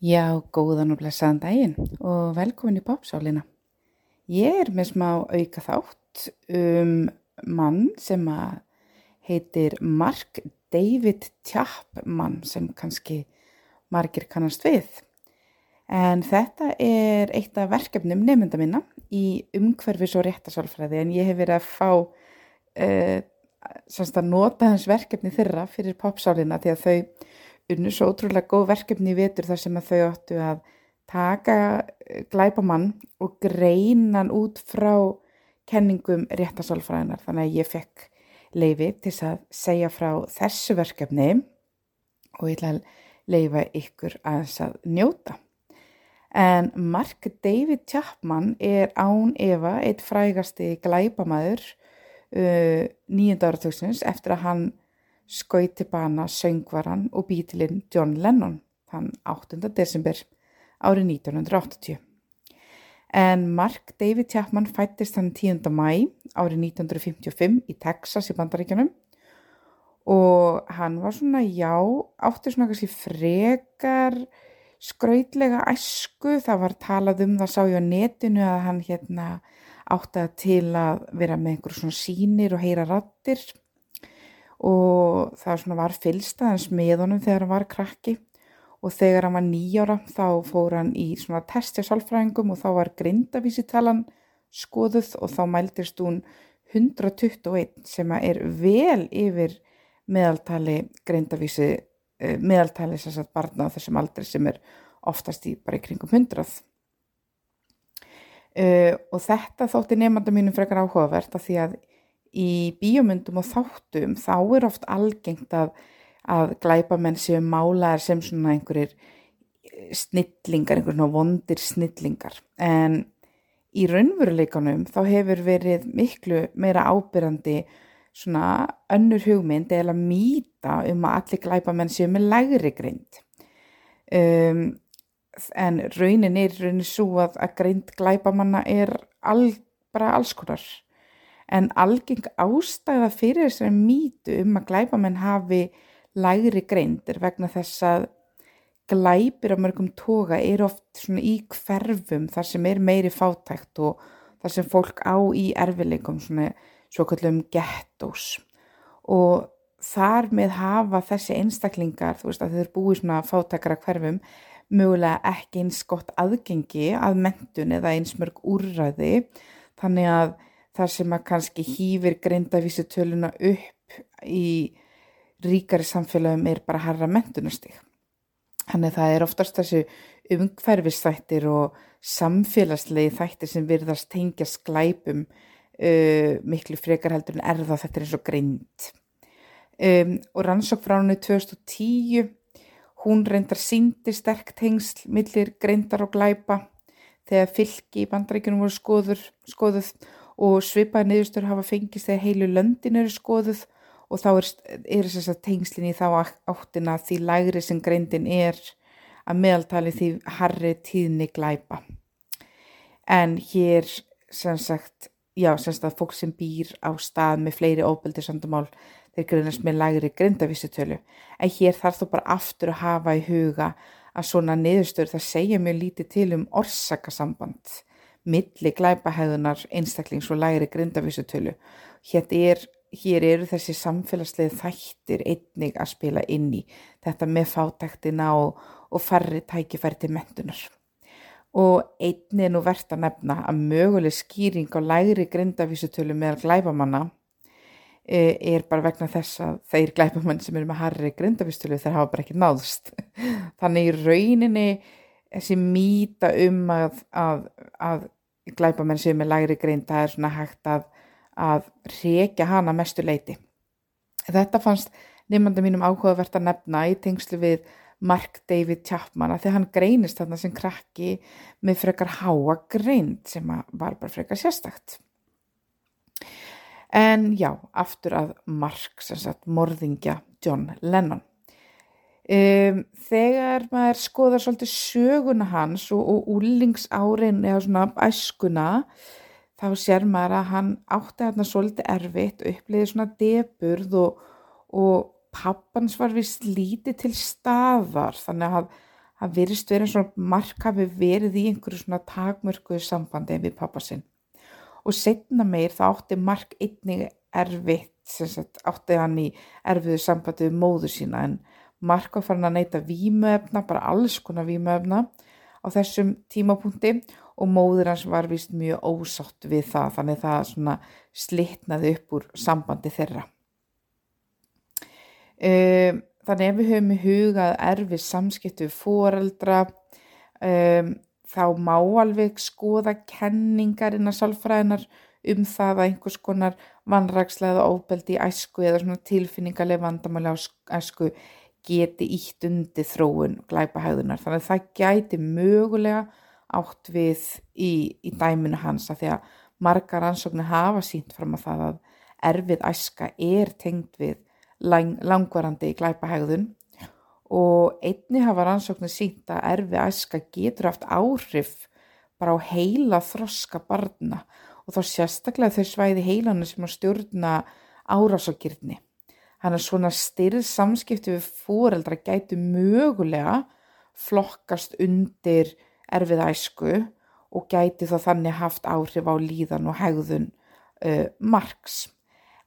Já, góðan og blessaðan daginn og velkomin í Popsálina. Ég er með smá auka þátt um mann sem heitir Mark David Chapman sem kannski margir kannast við. En þetta er eitt af verkefnum nefnda minna í umhverfis og réttasálfræði en ég hef verið að fá uh, að nota hans verkefni þeirra fyrir Popsálina því að þau unnu svo ótrúlega góð verkefni í vetur þar sem að þau áttu að taka eh, glæpamann og greinan út frá kenningum réttasálfræðinar. Þannig að ég fekk leiði til að segja frá þessu verkefni og ég ætla að leifa ykkur að þess að njóta. En Mark David Chapman er án Eva eitt frægasti glæpamaður uh, nýjönda áratöksins eftir að hann skauti bana söngvaran og bítilinn John Lennon þann 8. desember árið 1980. En Mark David Chapman fættist þann 10. mæ árið 1955 í Texas í bandaríkjanum og hann var svona, já, átti svona kannski frekar skrautlega æsku, það var talað um það sá ég á netinu að hann hérna átti að til að vera með einhverjum svona sínir og heyra rattir og það svona var fylstaðans með honum þegar hann var krakki. Og þegar hann var nýjára þá fór hann í svona testi á sálfræðingum og þá var grindavísitalan skoðuð og þá mæltist hún 121 sem er vel yfir meðaltali grindavísi eh, meðaltali sem sagt barna þessum aldri sem er oftast í bara í kringum 100 uh, eh, og þetta þótti nefnda mínum frekar áhugavert af því að í bíomundum og þáttum þá er oft algengt að, að glæpa menn séu málaðar sem svona einhverjir eh, snillingar, einhverjum vondir snillingar. En í raunveruleikanum þá hefur verið miklu meira ábyrjandi svona önnur hugmynd eða mýta um að allir glæpa menn séu með lægri greind um, en raunin er raunin svo að, að greind glæpa manna er all, bara alls konar en algeng ástæða fyrir þessari mýtu um að glæpamenn hafi lægri greindir vegna þess að glæpir á mörgum toga er oft svona í hverfum þar sem er meiri fátækt og þar sem fólk á í erfileikum svona svo kallum gettós og þar með hafa þessi einstaklingar þú veist að þau eru búið svona fátækara hverfum mögulega ekki eins gott aðgengi að mentun eða eins mörg úrræði. Þannig að þar sem að kannski hýfir greindavísutöluna upp í ríkari samfélagum er bara harra mentunastig. Þannig það er oftast þessu umhverfisþættir og samfélagslegi þættir sem virðast tengja sklæpum uh, miklu frekar heldur en erða þetta er eins og greind. Um, og rannsók frá hannu 2010, hún reyndar síndi sterk tengsl millir greindar og glæpa þegar fylki í bandaríkunum voru skoður, skoðuð og svipaði niðurstur hafa fengist þegar heilu löndin eru skoðuð og þá er, er þess að tengslinn í þá áttina því lægri sem greindin er að meðaltali því harri tíðni glæpa. En hér sem sagt, já sem sagt að fólk sem býr á stað með fleiri óbeldi sandumál þeir greinast með lægri greindavísutölu. En hér þarf þú bara aftur að hafa í huga að svona niðurstur það segja mjög lítið til um orsakasamband milli glæpahæðunar einstaklings og læri grindavísutölu. Hér, er, hér eru þessi samfélagslega þættir einnig að spila inn í þetta með fátæktina og, og farri tækifæri til mentunar. Og einnig er nú verðt að nefna að möguleg skýring á læri grindavísutölu meðal glæpamanna e, er bara vegna þess að þeir glæpamann sem eru með harri grindavísutölu þeir hafa bara ekki náðst. Þannig í rauninni þessi mýta um að, að, að glæpamenn sem er lægri grein það er svona hægt að, að reykja hana mestu leiti. Þetta fannst nefnda mínum áhugavert að nefna í tengslu við Mark David Chapman að því hann greinist þarna sem krakki með frekar háa greind sem var bara frekar sérstakt. En já, aftur að Mark, sem sagt, morðingja John Lennon. Um, þegar maður skoðar svolítið söguna hans og, og úlingsárin eða svona æskuna þá sér maður að hann átti hérna svolítið erfitt og uppliði svona deburð og, og pappans var vist lítið til staðar þannig að það virðist verið svona mark hafi verið í einhverju svona takmörkuðu sambandi við pappa sinn. Og setna meir þá átti mark einnig erfitt, sagt, átti hann í erfiðu sambandi við móður sína en mark var farin að neyta výmöfna, bara alls konar výmöfna á þessum tímapunkti og móður hans var vist mjög ósátt við það þannig það svona slitnaði upp úr sambandi þeirra. Um, þannig ef við höfum í hugað erfið samskiptu fóreldra um, þá má alveg skoða kenningar innan sálfræðinar um það að einhvers konar vanrakslega ofbeldi í æsku eða tilfinningarlega vandamáli á æsku geti ítt undir þróun glæpahæðunar þannig að það gæti mögulega átt við í, í dæminu hans að því að margar ansóknir hafa sínt fram að það að erfið æska er tengd við lang, langvarandi glæpahægðun og einni hafa rannsóknir sínt að erfi æska getur haft áhrif bara á heila þroska barna. Og þá sérstaklega þau svæði heilanu sem að stjórna árásagirni. Þannig að svona styrð samskipti við fóreldra gætu mögulega flokkast undir erfið æsku og gæti þá þannig haft áhrif á líðan og hegðun uh, margs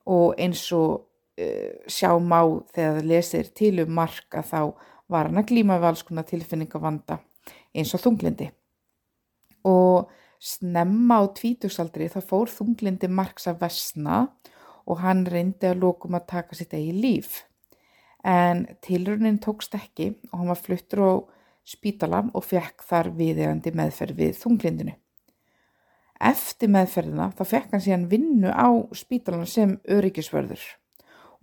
og eins og uh, sjá má þegar það lesir til um marka þá var hann að glíma við alls konar tilfinningavanda eins og þunglindi. Og snemma á tvítugsaldri þá fór þunglindi marks að vesna og hann reyndi að lókum að taka sitt eigi líf. En tilraunin tókst ekki og hann var fluttur á spítala og fekk þar viðegandi meðferð við þunglindinu. Eftir meðferðina þá fekk hann síðan vinnu á spítalan sem öryggisvörður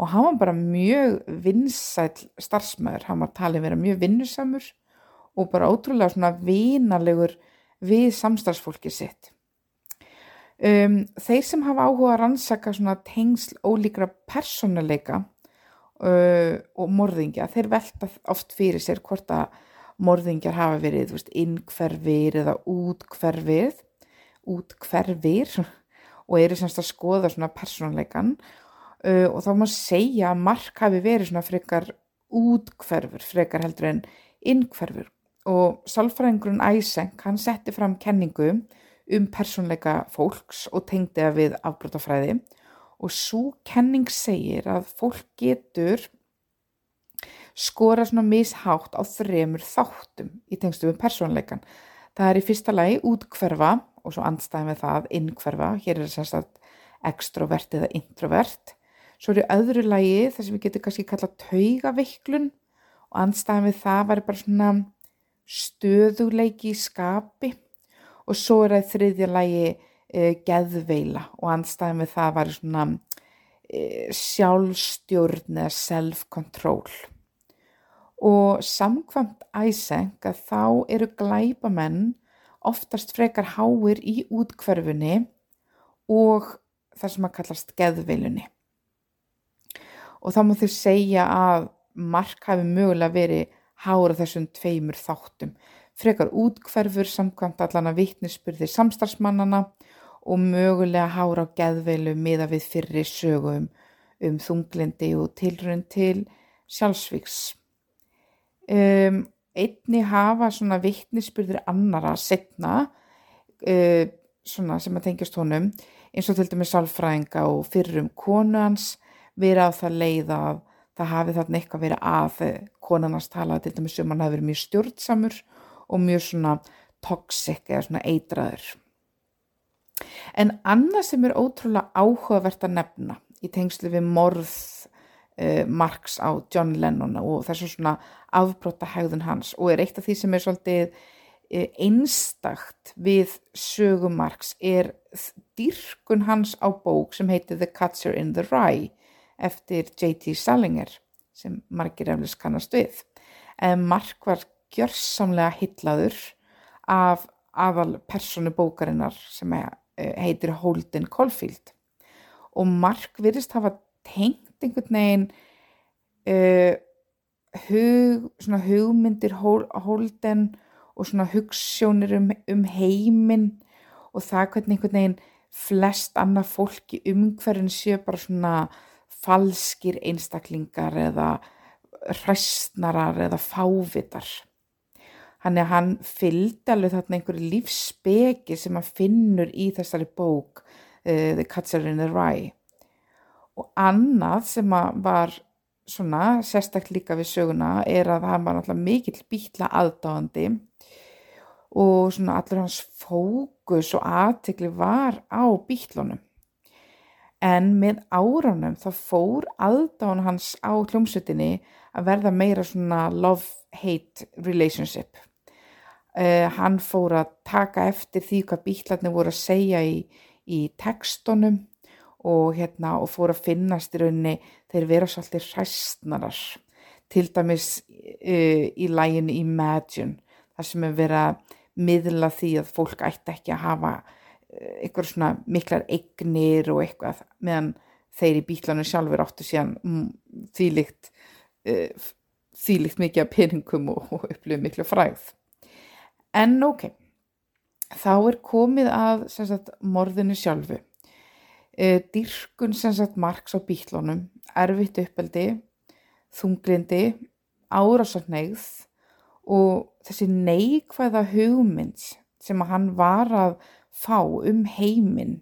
og hann var bara mjög vinsæl starfsmæður, hann var talið vera mjög vinnusamur og bara ótrúlega svona vinalegur við samstarfsfólki sitt. Um, þeir sem hafa áhuga að rannsaka svona tengsl ólíkra personuleika uh, og morðingja, þeir velta oft fyrir sér hvort að morðingjar hafa verið innkverfir eða útkverfir, útkverfir og eru semst að skoða svona personuleikan uh, og þá má segja að mark hafi verið svona frekar útkverfur, frekar heldur en innkverfur og sálfræðingurinn Æseng hann setti fram kenningu um persónleika fólks og tengdi það við afbrótafræði og svo kenning segir að fólk getur skora svona mishátt á þremur þáttum í tengstu við persónleikan. Það er í fyrsta lagi útkverfa og svo andstæðin við það innkverfa, hér er þess að extrovert eða introvert. Svo er í öðru lagi það sem við getum kannski kallað taugaveiklun og anstæðan við það var bara svona stöðuleiki í skapi og svo er það í þriðja lagi e, geðveila og anstæðan við það var svona e, sjálfstjórn eða self-control. Og samkvæmt æseng að þá eru glæbamenn oftast frekar háir í útkverfunni og það sem að kallast geðveilunni og þá má þau segja að mark hafi mögulega verið hára þessum tveimur þáttum. Frekar útkverfur samkvæmt allan að vittnisspurði samstarfsmannana og mögulega hára á geðveilu miða við fyrri sögum um þunglindi og tilrönd til sjálfsvíks. Um, einni hafa svona vittnisspurðir annara setna uh, svona sem að tengjast honum eins og til dæmis sálfræðinga og fyrrum konu hans verið á það leið að það hafi þarna eitthvað verið að konarnas talaði til dæmis um hann hafi verið mjög stjórnsamur og mjög svona toxic eða svona eitraður. En annað sem er ótrúlega áhugavert að nefna í tengslu við morð uh, Marx á John Lennon og þessu svona afbróta hegðun hans og er eitt af því sem er svolítið uh, einstakt við sögum Marx er dyrkun hans á bók sem heitir The Catcher in the Rye eftir J.T. Salinger sem margir eflis kannast við. En Mark var gjörsamlega hillaður af aðal personu bókarinnar sem eh, heitir Holden Caulfield og Mark virðist hafa tengt einhvern veginn uh, hug, hugmyndir Holden og svona hugssjónir um, um heiminn og það hvernig einhvern veginn flest annað fólk í umhverfinn séu bara svona falskir einstaklingar eða hræstnarar eða fávitar. Hann er hann fylgdi alveg þarna einhverju lífsspeki sem hann finnur í þessari bók uh, The Catcher in the Rye. Og annað sem var svona sérstaklega líka við söguna er að hann var náttúrulega mikill býtla aðdáðandi og svona allur hans fókus og aðtekli var á býtlunum en með áránum þá fór aðdáðan hans á hljómsutinni að verða meira svona love-hate relationship uh, hann fór að taka eftir því hvað býtlarnir voru að segja í, í tekstunum og, hérna, og fór að finnast í rauninni þeir vera svolítið hræstnarar til dæmis uh, í læginu Imagine þar sem er verið að miðla því að fólk ætti ekki að hafa uh, eitthvað svona miklar eignir og eitthvað meðan þeir í bílanu sjálfur áttu síðan mm, þýlikt uh, þýlikt mikið af peningum og, og upplöfu miklu fræð en ok þá er komið að sagt, morðinu sjálfu. E, dyrkun sagt margs á bílunum, erfitt uppeldi, þunglindi, árásarnegð og þessi neikvæða hugmynd sem að hann var að fá um heiminn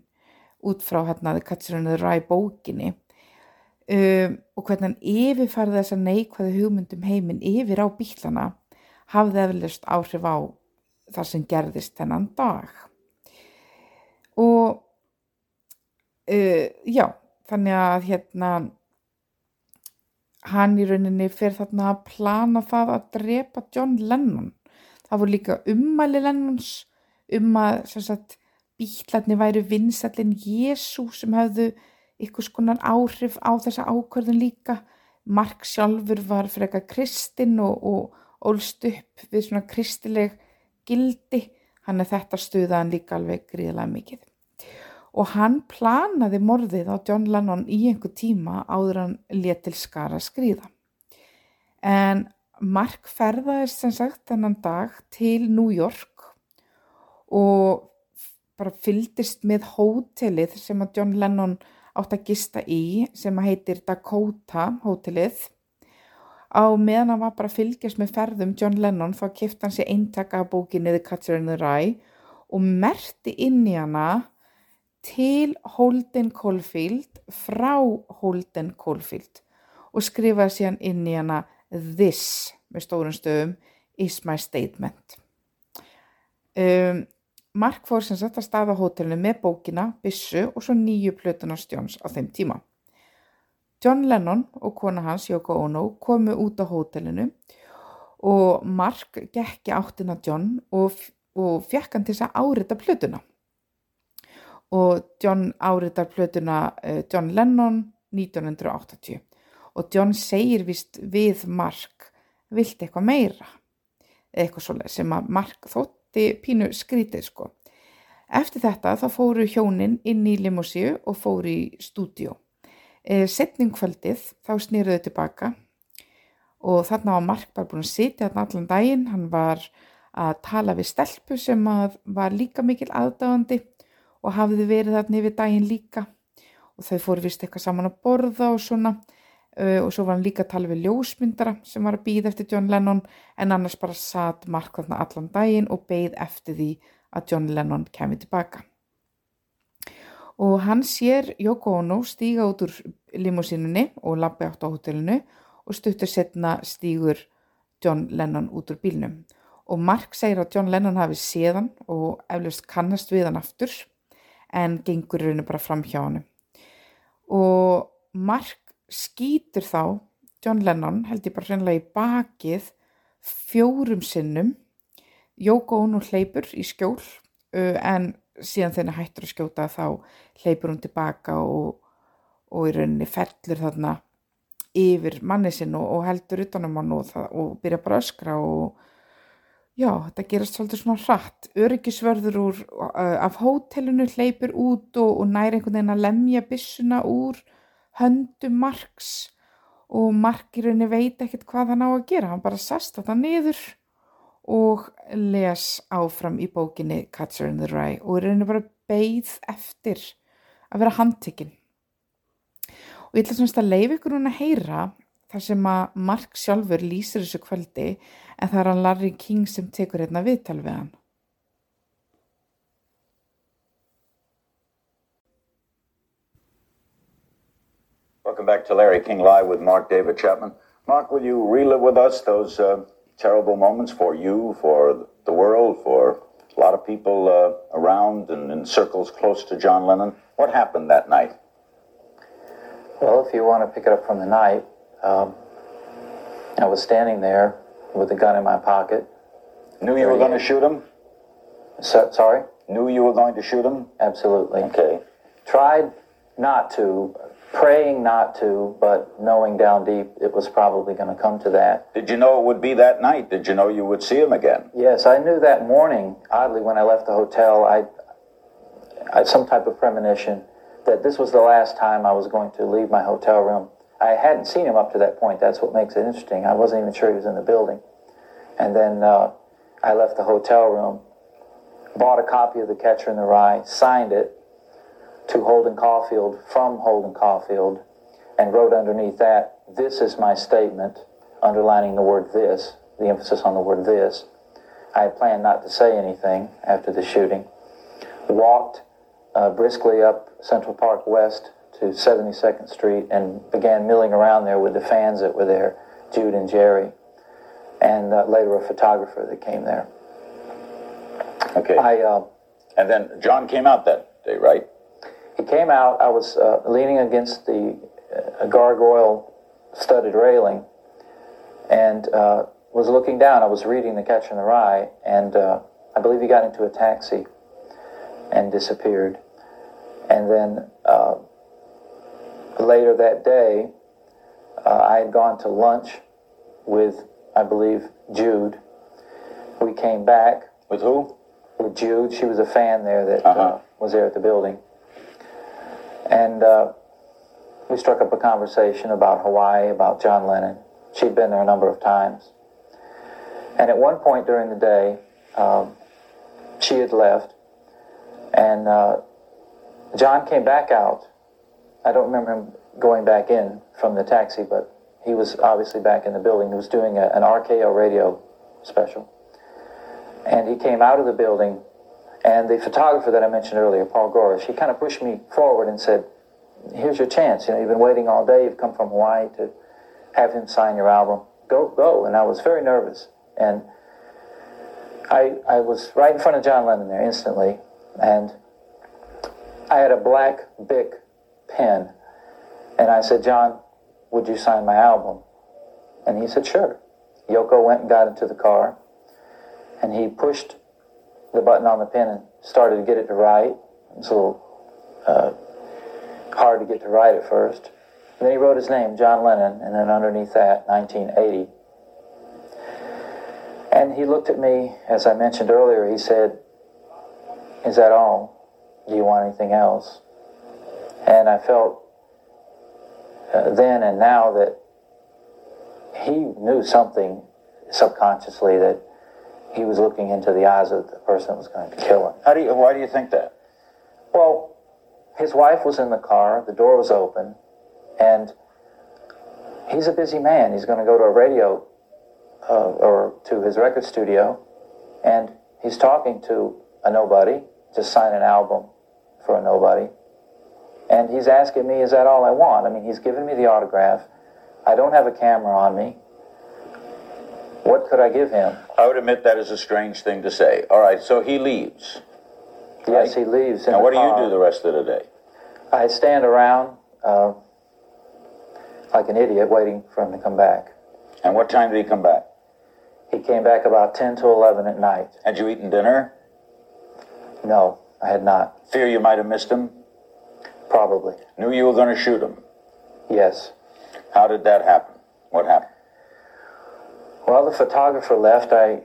út frá hérna þið kattsurinuður ræði bókinni um, og hvernig hann yfirfærði þessa neikvæða hugmyndum heiminn yfir á bílana hafði eflust áhrif á það sem gerðist þennan dag. Og uh, já, þannig að hérna hann í rauninni fyrir þarna að plana það að drepa John Lennon. Það voru líka ummæli Lennons um að sagt, bílarni væri vinsallin Jésu sem hefðu ykkur skonar áhrif á þessa ákvörðun líka. Mark sjálfur var fyrir eitthvað kristinn og, og ólst upp við svona kristileg gildi hann er þetta stuðaðan líka alveg gríðilega mikið og hann planaði morðið á John Lennon í einhver tíma áður hann letil skara skrýða. En Mark ferðaðist sem sagt þennan dag til New York og bara fyldist með hótelið sem að John Lennon átt að gista í sem að heitir Dakota hótelið. Á meðan hann var bara að fylgjast með ferðum John Lennon þá kipta hann sér eintaka af bókinni The Catcher in the Rye og merti inn í hana til Holden Caulfield frá Holden Caulfield og skrifaði síðan inn í hana This með stórun stöðum is my statement. Um, Mark fór sem sagt að staða hótelinu með bókina, bissu og svo nýju plötunarstjóns á þeim tíma. John Lennon og kona hans Yoko Ono komu út á hótelinu og Mark gekki áttina John og, og fekk hann til þess að árita plötuna. Og John áriðar plötuna uh, John Lennon 1980 og John segir vist við Mark vilt eitthvað meira? Eitthvað svolítið sem að Mark þótti pínu skrítið sko. Eftir þetta þá fóru hjónin inn í limósíu og fóru í stúdíu setningkvöldið þá snýruðu tilbaka og þarna var Mark bara búin að sitja þarna allan daginn. Hann var að tala við stelpu sem var líka mikil aðdáðandi og hafði verið þarna yfir daginn líka. Og þau fóru vist eitthvað saman að borða og svona. Uh, og svo var hann líka að tala við ljósmyndara sem var að býða eftir John Lennon en annars bara satt Mark þarna allan daginn og beigð eftir því að John Lennon kemur tilbaka. Og hann sér Ono stíga út úr limúsinunni og labbi átt á hotellinu og stuttur setna stígur John Lennon út úr bílnum. Og Mark segir að John Lennon hafi séðan og eflust kannast við hann aftur en gengur rauninu bara fram hjá hann og Mark skýtur þá John Lennon held ég bara hreinlega í bakið fjórum sinnum Jóko hún hleypur í skjól en síðan þegar hættur að skjóta þá hleypur hún tilbaka og, og í rauninni fellur þarna yfir manni sinn og, og heldur utanum hann og, og byrja bara að öskra og Já, þetta gerast svolítið svona hratt. Öryggisvörður úr, uh, af hótelinu hleypur út og, og næri einhvern veginn að lemja bissuna úr höndum marks og markirunni veit ekkert hvað hann á að gera. Hann bara sest þetta niður og les áfram í bókinni Catcher in the Rye og er henni bara beigð eftir að vera handtikinn. Og ég ætla semst að leiða ykkur hún að heyra þar sem að Mark sjálfur lýsir þessu kvöldi en það er hann Larry King sem tekur hérna viðtal við hann. Welcome back to Larry King Live with Mark David Chapman. Mark, will you relive with us those uh, terrible moments for you, for the world, for a lot of people uh, around and in circles close to John Lennon? What happened that night? Well, if you want to pick it up from the night, um, I was standing there with a gun in my pocket. Knew you were going to shoot him? So, sorry? Knew you were going to shoot him? Absolutely. Okay. Tried not to, praying not to, but knowing down deep it was probably going to come to that. Did you know it would be that night? Did you know you would see him again? Yes, I knew that morning, oddly, when I left the hotel, I, I some type of premonition that this was the last time I was going to leave my hotel room. I hadn't seen him up to that point. That's what makes it interesting. I wasn't even sure he was in the building. And then uh, I left the hotel room, bought a copy of The Catcher in the Rye, signed it to Holden Caulfield from Holden Caulfield, and wrote underneath that, This is my statement, underlining the word this, the emphasis on the word this. I had planned not to say anything after the shooting. Walked uh, briskly up Central Park West to 72nd Street and began milling around there with the fans that were there, Jude and Jerry, and uh, later a photographer that came there. Okay. I, uh, and then John came out that day, right? he came out, I was uh, leaning against the uh, gargoyle studded railing and uh, was looking down. I was reading The Catcher in the Rye, and uh, I believe he got into a taxi and disappeared. And then uh, later that day, uh, I had gone to lunch with, I believe, Jude. We came back With who? with Jude. She was a fan there that uh Uh-huh. was there at the building. And uh, we struck up a conversation about Hawaii, about John Lennon. She'd been there a number of times. And at one point during the day, um, she had left, and uh, John came back out. I don't remember him going back in from the taxi, but he was obviously back in the building. He was doing a, an RKO radio special. And he came out of the building, and the photographer that I mentioned earlier, Paul Gorish, he kind of pushed me forward and said, Here's your chance. You know, you've been waiting all day. You've come from Hawaii to have him sign your album. Go, go. And I was very nervous. And I, I was right in front of John Lennon there instantly. And I had a black Bic pen. And I said, John, would you sign my album? And he said, sure. Yoko went and got into the car. And he pushed the button on the pen and started to get it to write. It's a little uh, hard to get to write at first. And then he wrote his name, John Lennon, and then underneath that, 1980. And he looked at me, as I mentioned earlier, he said, Is that all? Do you want anything else? And I felt uh, then and now that he knew something subconsciously that he was looking into the eyes of the person that was going to kill him. How do you, why do you think that? Well, his wife was in the car, the door was open, and he's a busy man. He's going to go to a radio uh, or to his record studio, and he's talking to a nobody, just sign an album for a nobody. And he's asking me, is that all I want? I mean, he's given me the autograph. I don't have a camera on me. What could I give him? I would admit that is a strange thing to say. All right, so he leaves. Yes, he leaves. Now, what do you do the rest of the day? I stand around uh, like an idiot waiting for him to come back. And what time did he come back? He came back about 10 to 11 at night. Had you eaten dinner? No, I had not. Fear you might have missed him? Probably. Knew you were going to shoot him. Yes. How did that happen? What happened? Well, the photographer left. I,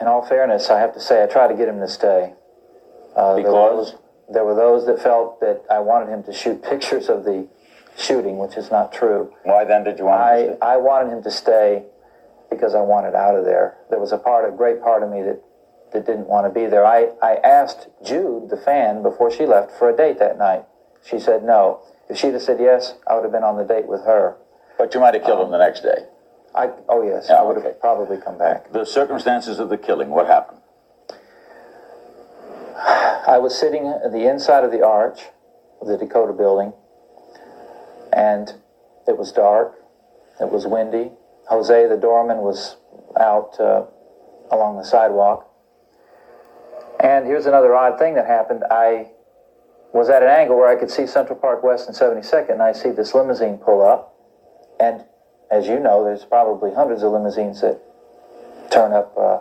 in all fairness, I have to say I tried to get him to stay. Uh, there were Because? there were those that felt that I wanted him to shoot pictures of the shooting, which is not true. Why then did you want him to I, stay? I wanted him to stay because I wanted out of there. There was a part, a great part of me that, that didn't want to be there. I, I asked Jude, the fan, before she left for a date that night. She said no. If she'd have said yes, I would have been on the date with her. But you might have killed him the next day. I, oh yes, Yeah, I would have probably come back. The circumstances of the killing, what happened? I was sitting at the inside of the arch of the Dakota building, and it was dark. It was windy. Jose, the doorman, was out uh, along the sidewalk. And here's another odd thing that happened. I was at an angle where I could see Central Park West and 72nd, and I see this limousine pull up. And as you know, there's probably hundreds of limousines that turn up uh,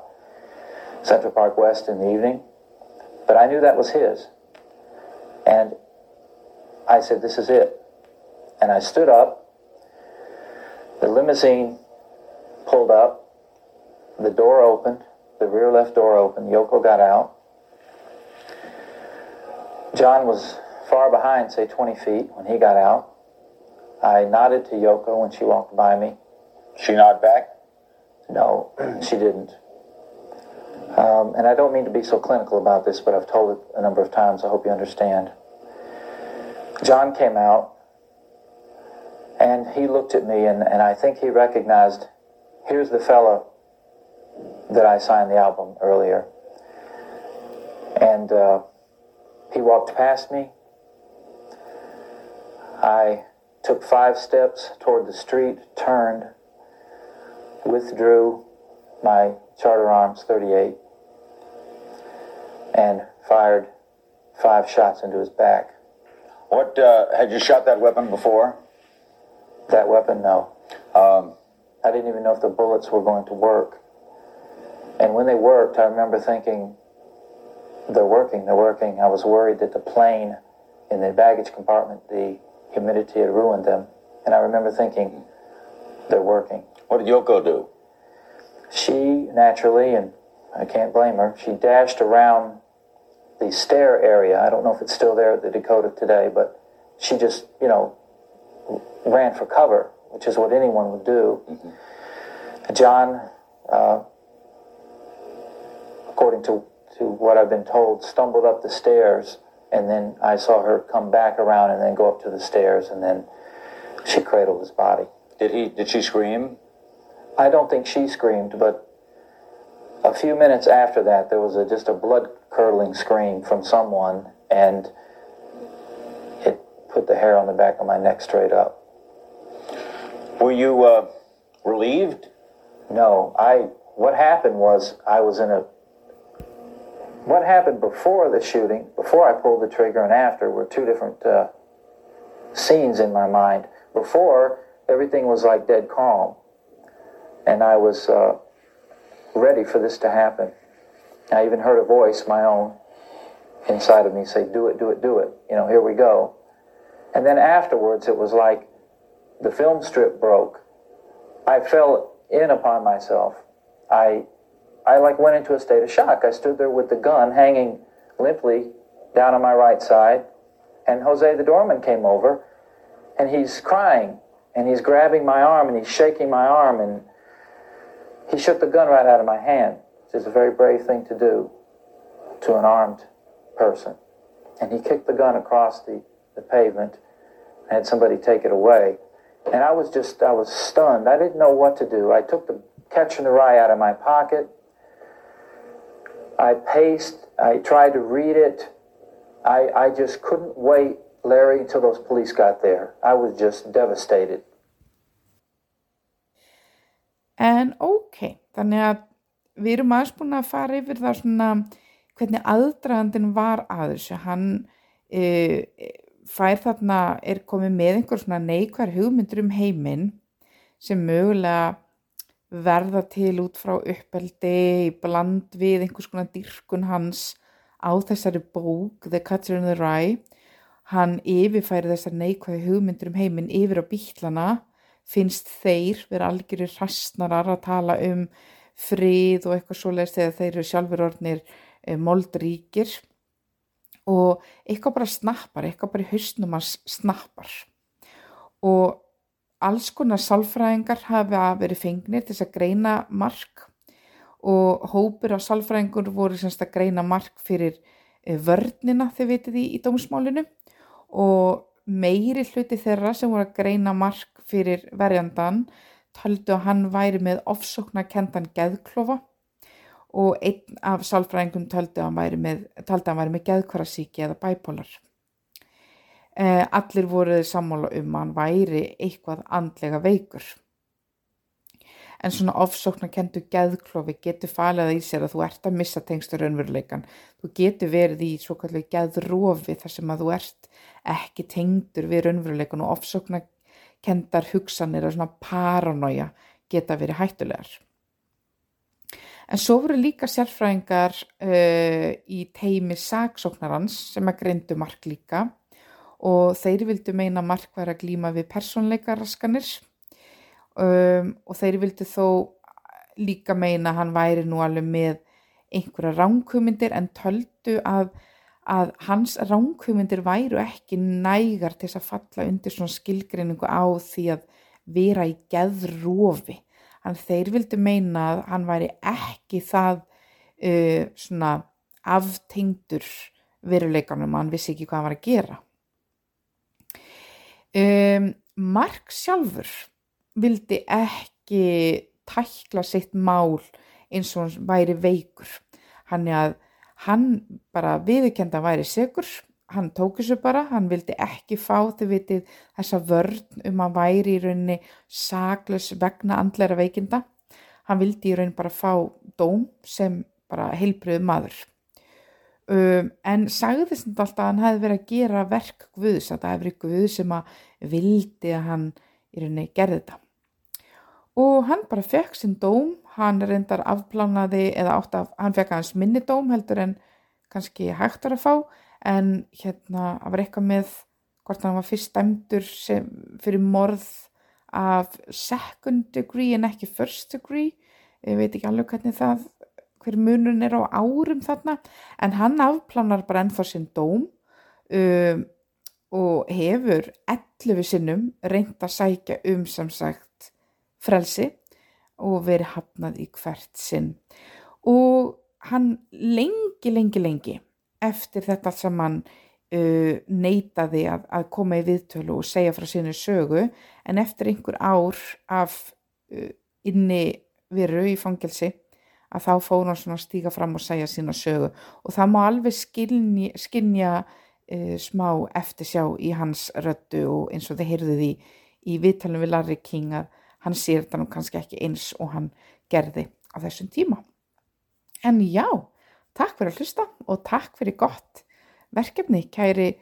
Central Park West in the evening. But I knew that was his. And I said, This is it. And I stood up. The limousine pulled up. The door opened. The rear left door opened. Yoko got out. John was far behind, say 20 feet, when he got out. I nodded to Yoko when she walked by me. She nodded back? No, she didn't. Um, and I don't mean to be so clinical about this, but I've told it a number of times. I hope you understand. John came out, and he looked at me, and, and I think he recognized here's the fellow that I signed the album earlier. And uh, he walked past me. I took five steps toward the street, turned, withdrew my Charter Arms 38, and fired five shots into his back. What, uh, had you shot that weapon before? That weapon, no. Um, I didn't even know if the bullets were going to work. And when they worked, I remember thinking, they're working, they're working. I was worried that the plane in the baggage compartment, the humidity had ruined them. And I remember thinking, they're working. what did Yoko do? She naturally, and I can't blame her, she dashed around the stair area. I don't know if it's still there at the Dakota today, but she just, you know, ran for cover, which is what anyone would do. John, uh, according to, to what I've been told, stumbled up the stairs, and then I saw her come back around and then go up to the stairs, and then she cradled his body. Did he, did she scream? I don't think she screamed, but a few minutes after that, there was a, just a blood curdling scream from someone, and it put the hair on the back of my neck straight up. Were you, uh, relieved? No, I. What happened was I was in a. What happened before the shooting, before I pulled the trigger, and after were two different uh, scenes in my mind. Before everything was like dead calm, and I was uh, ready for this to happen. I even heard a voice, my own, inside of me say, "Do it, do it, do it." You know, here we go. And then afterwards, it was like the film strip broke. I fell in upon myself. I, I like went into a state of shock. I stood there with the gun hanging limply down on my right side, and Jose the doorman came over, and he's crying, and he's grabbing my arm, and he's shaking my arm, and he shook the gun right out of my hand, which is a very brave thing to do to an armed person. And he kicked the gun across the, the pavement, and had somebody take it away. And I was just, I was stunned. I didn't know what to do. I took the catch in the rye out of my pocket. I paced. I tried to read it. I, I just couldn't wait, Larry, until those police got there. I was just devastated. En ok, þannig að við erum aðeins búin að fara yfir það svona hvernig aðdragandin var að þessu. Hann e, fær þarna, er komið með einhver svona neikvar hugmyndur um heiminn sem mögulega verða til út frá uppeldi í bland við einhvers konar dyrkun hans á þessari bók The Catcher in the Rye. Hann yfirfæri þessar neikvæði hugmyndur um heiminn yfir á bítlana. Finnst þeir vera algjörir hrastnarar að tala um frið og eitthvað svoleiðis þegar þeir eru sjálfur orðnir e, moldríkir. Og eitthvað bara snappar, eitthvað bara í hausnum hans snappar. Og alls konar sálfræðingar hafa verið fengnir til þess að greina mark og hópur af sálfræðingur voru semst að greina mark fyrir e, vörnina þau vitið í, í dómsmálinu og meiri hluti þeirra sem voru að greina mark fyrir verjandan töldu að hann væri með ofsóknar kendan geðklofa og einn af sálfræðingum töldu að hann væri með, með geðkvarasíki eða bæpólar. Eh, allir voruði sammála um að hann væri eitthvað andlega veikur. En svona ofsóknar kendu geðklofi getur falið í sér að þú ert að missa tengstur raunveruleikan. Þú getur verið í svo kallu geðrofi þar sem að þú ert ekki tengdur við raunveruleikan og ofsóknar kendar hugsanir og svona paranója geta verið hættulegar. En svo voru líka sérfræðingar uh, í teimi saksóknarans sem að greindu mark líka og þeir vildu meina mark væri að glíma við persónleikaraskanir um, og þeir vildu þó líka meina að hann væri nú alveg með einhverja ránkhumindir en töldu að, að hans ránkhumindir væru ekki nægar til að falla undir svona skilgreiningu á því að vera í geðrófi. Þannig þeir vildu meina að hann væri ekki það uh, svona aftengdur veruleikanum að hann vissi ekki hvað hann var að gera. Um, Mark sjálfur vildi ekki tækla sitt mál eins og hann væri veikur. Hann að hann bara viðkenda væri segur, hann tók þessu bara, hann vildi ekki fá þau vitið þessa vörn um að væri í rauninni saglus vegna andleira veikinda. Hann vildi í rauninni bara fá dóm sem bara heilbriðu maður. Um, en sagði alltaf að hann hefði verið að gera verk Guðs, að það hefði verið Guð sem að vildi að hann í rauninni gerði þetta. Og hann bara fekk sinn dóm, hann reyndar afplánaði eða átt af, hann fekk hans minni dóm heldur en kannski hægtar að fá en hérna það var eitthvað með hvort hann var fyrst dæmdur sem, fyrir morð af second degree en ekki first degree, ég veit ekki alveg hvernig það, hver munun er á árum þarna, en hann afplánar bara ennþá sinn dóm um, og hefur 11 sinnum reynd að sækja um sem sagt frelsi og verið hafnað í hvert sinn. Og hann lengi, lengi, lengi eftir þetta sem hann uh, neytaði að, að koma í viðtölu og segja frá sínu sögu en eftir einhver ár af uh, inni veru í fangelsi að þá fór hann svona að stíga fram og segja sína sögu og það má alveg skilni, skinja uh, smá eftir sjá í hans röttu og eins og þið heyrðuð í, í viðtalum við Larry King að hann sér þetta nú kannski ekki eins og hann gerði á þessum tíma. En já, takk fyrir að hlusta og takk fyrir gott verkefni kæri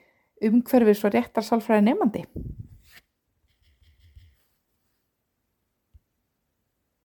umhverfis og réttarsálfræði nefandi.